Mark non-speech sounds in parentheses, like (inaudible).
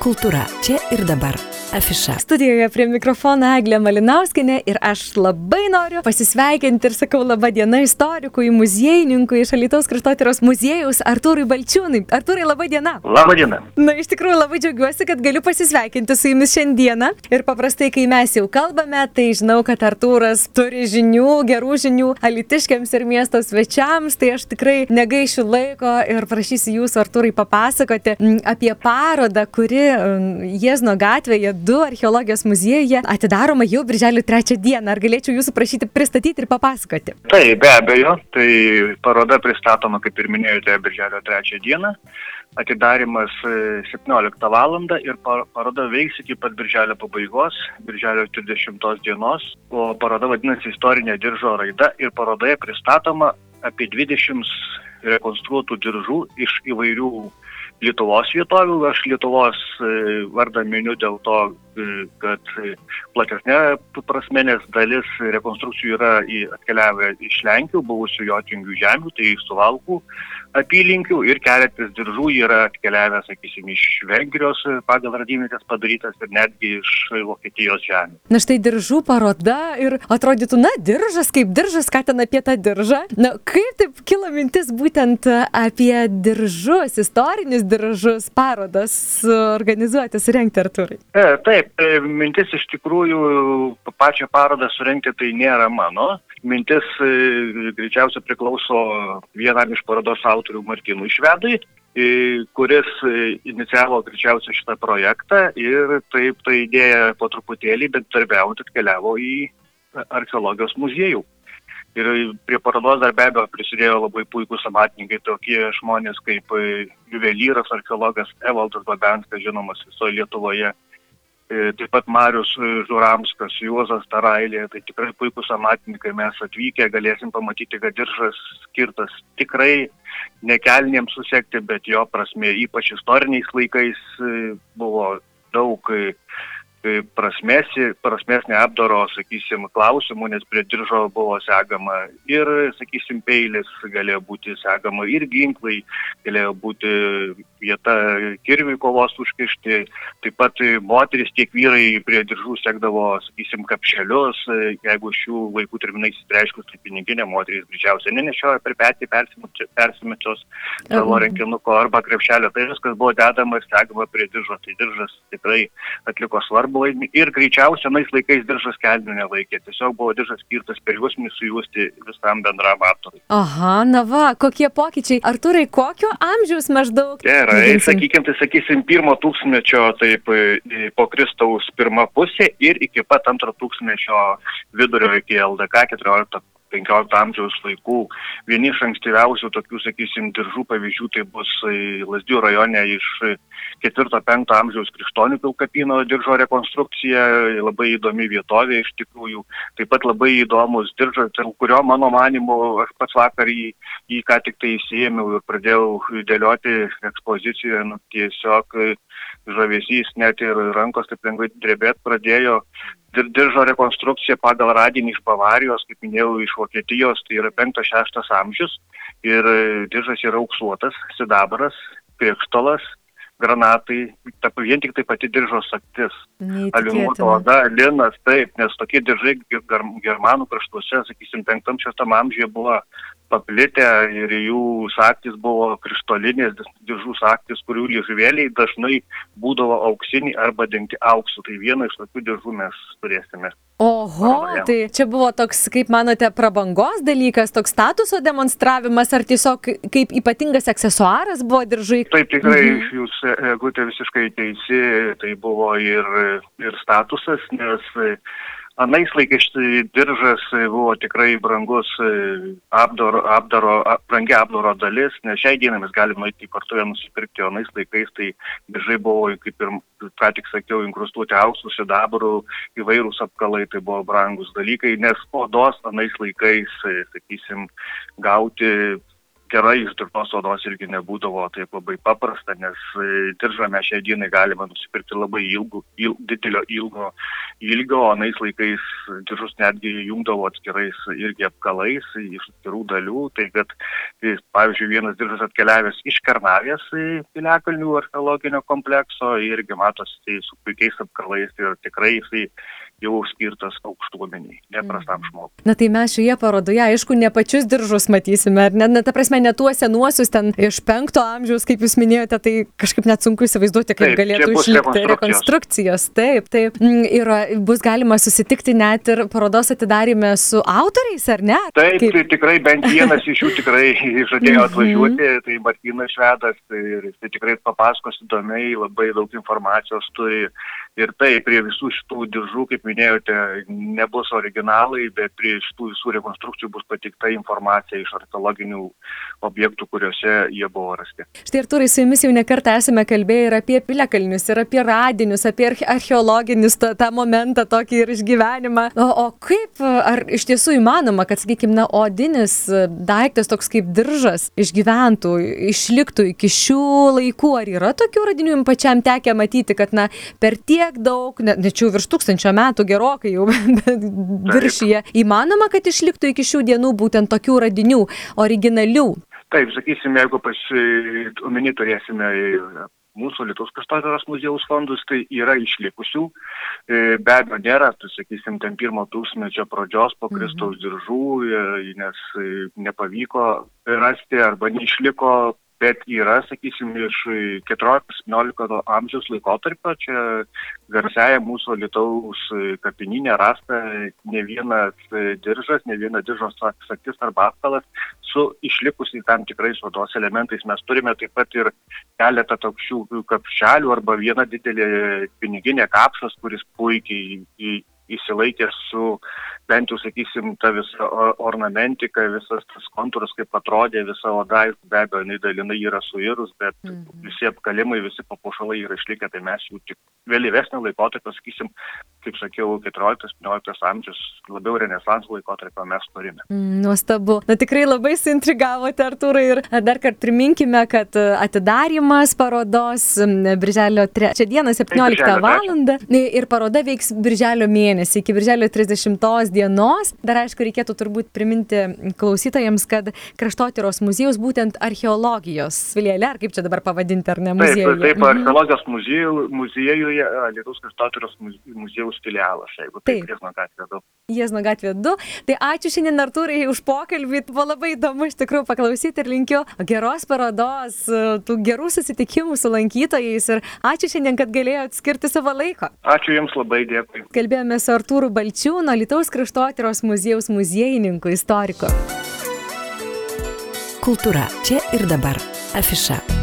Kultūra čia ir dabar. Afiša. Studijoje prie mikrofono Eglė Malinauskinė ir aš labai noriu pasisveikinti ir sakau laba diena istorikui, muziejininkui iš Alitaus kraštotyros muziejaus Artūrui Balčiūnai. Artūrai, laba diena. Labą dieną. Na, iš tikrųjų labai džiaugiuosi, kad galiu pasisveikinti su jumis šiandieną. Ir paprastai, kai mes jau kalbame, tai žinau, kad Artūras turi žinių, gerų žinių alitiškiams ir miesto svečiams. Tai aš tikrai negaišiu laiko ir prašysiu jūsų, Artūrai, papasakoti apie parodą, kuri Jėzno gatvėje 2 archeologijos muziejuje atidaroma jau birželio 3 dieną. Ar galėčiau jūsų prašyti pristatyti ir papasakoti? Tai be abejo, tai paroda pristatoma, kaip ir minėjote, birželio 3 dieną. Atidarimas e, 17 val. ir pa- paroda veiks iki pat birželio pabaigos, birželio 30 dienos. O paroda vadinasi Istorinė diržo raida ir parodoje pristatoma apie 20 rekonstruotų diržų iš įvairių Lietuvos vietovių. Aš Lietuvos e, vardą miniu dėl to, kad e, platesnė prasme, nes dalis rekonstrukcijų yra atkeliavę iš Lenkijų, buvusių Jotingių žemių, tai suvalkų apylinkių ir keletas diržų yra atkeliavę, sakysim, iš Vengrijos e, pagal radimvietės padarytas ir netgi iš Vokietijos žemių. Na štai diržų paroda ir atrodytų, na, diržas kaip diržas, ką ten apie tą diržą. Na, kaip taip kilo mintis būtent apie diržus, istorinius diržus, parodas organizuoti, surengti Arturai? E, taip, e, mintis iš tikrųjų pačią parodą surenkti tai nėra mano. Mintis e, greičiausiai priklauso vienam iš parodos autorių Martinui Švedui, e, kuris e, inicijavo greičiausiai šitą projektą ir taip ta idėja po truputėlį, bet darbiaujant atkeliavo į archeologijos muziejų. Ir prie parodos dar be abejo prisidėjo labai puikūs amatininkai, tokie žmonės kaip juvelyras, archeologas Evaldas Babenskas, žinomas visoje Lietuvoje, taip pat Marius e, Žuramskas, Juozas Tarailė, tai tikrai puikūs amatininkai, mes atvykę galėsim pamatyti, kad diržas skirtas tikrai nekelniems susekti, bet jo prasme, ypač istoriniais laikais e, buvo daug e, e, prasmėsi, prasmėsnė apdaro, sakysim, klausimų, nes prie diržo buvo segama ir, sakysim, peilis galėjo būti segama ir ginklai, galėjo būti vieta kirviui kovos užkišti, taip pat moteris tiek vyrai prie diržų sekdavo, sakysim, kapšelius, e, jeigu šių vaikų terminais įsireiškus, tai piniginė moteris greičiausiai nenešioja per petį persimečios savo Mhm. rankinuko arba krepšelio, tai viskas buvo dedama ir segama prie diržo, tai diržas tikrai atliko svarbu vaidmenį ir greičiausiai senais laikais diržas kelnių nelaikė, tiesiog buvo diržas skirtas per juosmenį sujuosti visam bendram aptarui. Aha, na va, kokie pokyčiai. Arturai, kokio amžiaus maždaug? Gerai, sakykime, tai sakysim, pirmo tūkstmečio, taip, e, po Kristaus pirmą pusę ir iki pat antro tūkstmečio vidurio iki LDK 14 15 amžiaus laikų. Vieni iš ankstyviausių tokių, sakysim, diržų pavyzdžių tai bus e, Lasdių rajone iš 4-5 amžiaus krikštonių pilkapino diržo rekonstrukcija, labai įdomi vietovė iš tikrųjų. Taip pat labai įdomus diržas, kurio mano manimu aš pats vakar jį, jį ką tik tai įsijėmiau ir pradėjau dėlioti ekspozicijoje, nu, tiesiog žavesys net ir rankos taip lengvai drebėt pradėjo. Dir- Diržo rekonstrukcija pagal radinį iš Bavarijos, kaip minėjau, iš Vokietijos, tai yra 5-6 amžius ir e, diržas yra auksuotas, sidabras, priekštolas, granatai, ta, vien tik tai pati diržo saktis. Aliumuota oda, linas, taip, nes tokie diržai ger- ger- germanų kraštuose, sakysim, 5-6 amžiuje buvo paplitę ir jų saktis buvo krištolinės diržų saktis, kurių liežuvėliai dažnai būdavo auksiniai arba dengti auksu. Tai vieną iš tokių diržų mes turėsime. Oho, Parodoje. tai čia buvo toks, kaip manote, prabangos dalykas, toks statuso demonstravimas, ar tiesiog kaip ypatingas aksesuaras buvo diržai? Taip tikrai Mhm. jūs, e, Gutė, visiškai teisi, tai buvo ir, ir statusas, nes anais laikais diržas e, buvo tikrai brangus e, apdaro, apdaro, brangi apdaro dalis, nes šiai dienai mes galime nueiti į partuvę nusipirkti, o anais laikais tai diržai buvo, kaip ir ką tik sakiau, inkrustuoti auksų, sidabrų, įvairūs apkalai, tai buvo brangus dalykai, nes odos anais laikais, e, sakysim, gauti kerai išdirbtos odos irgi nebūdavo taip labai paprasta, nes e, diržą mes šiai dienai galime nusipirkti labai ilgų, il, didelio ilgo ilgio, o nais laikais diržus netgi jungdavo atskirais irgi apkalais iš atskirų dalių. Tai kad, tai, pavyzdžiui, vienas diržas atkeliavęs iš Karnavės Piliakalnių archeologinio komplekso irgi matosi tai su puikiais apkalais ir tikrai jisai jau skirtas aukštuomeniai, neprastam Mhm. žmogui. Na tai mes šioje parodoje, aišku, ne pačius diržus matysime, ar ne, na, ta prasme, ne tuos senuosius ten iš penkto amžiaus, kaip jūs minėjote, tai kažkaip net sunku įsivaizduoti, kaip Taip, galėtų išlikti rekonstrukcijos. Taip, taip. Mm, Ir bus galima susitikti net ir parodos atidarime su autoriais, ar ne? Taip, Kaip- tai tikrai bent vienas iš jų (laughs) tikrai žadėjo Mhm. atvažiuoti, tai Martinas Švedas ir jis tikrai papasakos įdomiai, labai daug informacijos turi. Ir tai prie visų šitų diržų, kaip minėjote, nebus originalai, bet prie šitų visų rekonstrukcijų bus patikta informacija iš archeologinių objektų, kuriuose jie buvo rasti. Štai ir turai su jumis jau nekartą esame kalbėję ir apie piliakalnius, ir apie radinius, apie arche- archeologinius tą, tą momentą, tokį ir išgyvenimą. O, o kaip, ar iš tiesų įmanoma, kad, sakykime, na, odinis daiktas toks kaip diržas išgyventų, išliktų iki šių laikų? Ar yra tokių radinių jums pačiam tekę matyti, kad, na, per tiek daug, ne, ne čia jau virš tūkstančio metų gerokai jau, (laughs) viršyje, įmanoma, kad išliktų iki šių dienų būtent tokių radinių, originalių? Taip, sakysim, jeigu omeny turėsime e, mūsų Lietuvos kraštotyros muziejaus fondus, tai yra išlikusių. E, Be abejo, nėra, tai sakysim, ten pirmo tūkstmečio pradžios po Kristaus diržų, e, nes e, nepavyko rasti arba neišliko, bet yra, sakysim, iš 14-17 amžiaus laikotarpio, čia garsiaja mūsų Lietuvos kapininė rasta ne vienas diržas, ne viena diržo saktis arba atkalas su išlikusiais tam tikrais odos elementais. Mes turime taip pat ir keletą tokių kapšelių arba vieną didelį piniginę kapšas, kuris puikiai į- įsilaikęs su bent jau, sakysim, ta visa ornamentika, visas tas kontūras, kaip atrodė visa oda, be abejo, jinai dalinai yra suirus, bet Mhm. visi apkalimai, visi papuošalai yra išlikę, tai mes jų tik vėlyvesnio laikotarpio, sakysim, kaip sakiau, 14-15 amžius, labiau renesanso laikotarpio mes turime. Mm, Nuostabu. Na tikrai labai suintrigavote, Artūrai. Ir dar kartą priminkime, kad e, atidarimas parodos Birželio 3 dieną 17 birželio val. Ir paroda veiks Birželio mėnesį iki Birželio 30 dienos. Dar aišku, reikėtų turbūt priminti klausytojams, kad Kraštotyros muziejus būtent archeologijos filiale, ar kaip čia dabar pavadinti, ar ne Taip, muziejuje. taip, Mhm. archeologijos muziejų, muziejuje, Lietuvos kraštotyros muzie- muziejaus filialas, jeigu Taip. taip, Riesno gatvė 2. Jiezno gatvė 2. Tai ačiū šiandien Artūrai už pokalbį. Buvo labai įdomu iš tikrųjų paklausyti ir linkiu geros parodos, tų gerų susitikimų su lankytojais ir ačiū šiandien, kad galėjote skirti savo laiko. Ačiū Jums labai, dėkui. Kalbėjome su Artūru Balčiūno, Lietuvos kraštotyros muziejaus muziejininku, istoriku. Kultūra čia ir dabar. Afiša.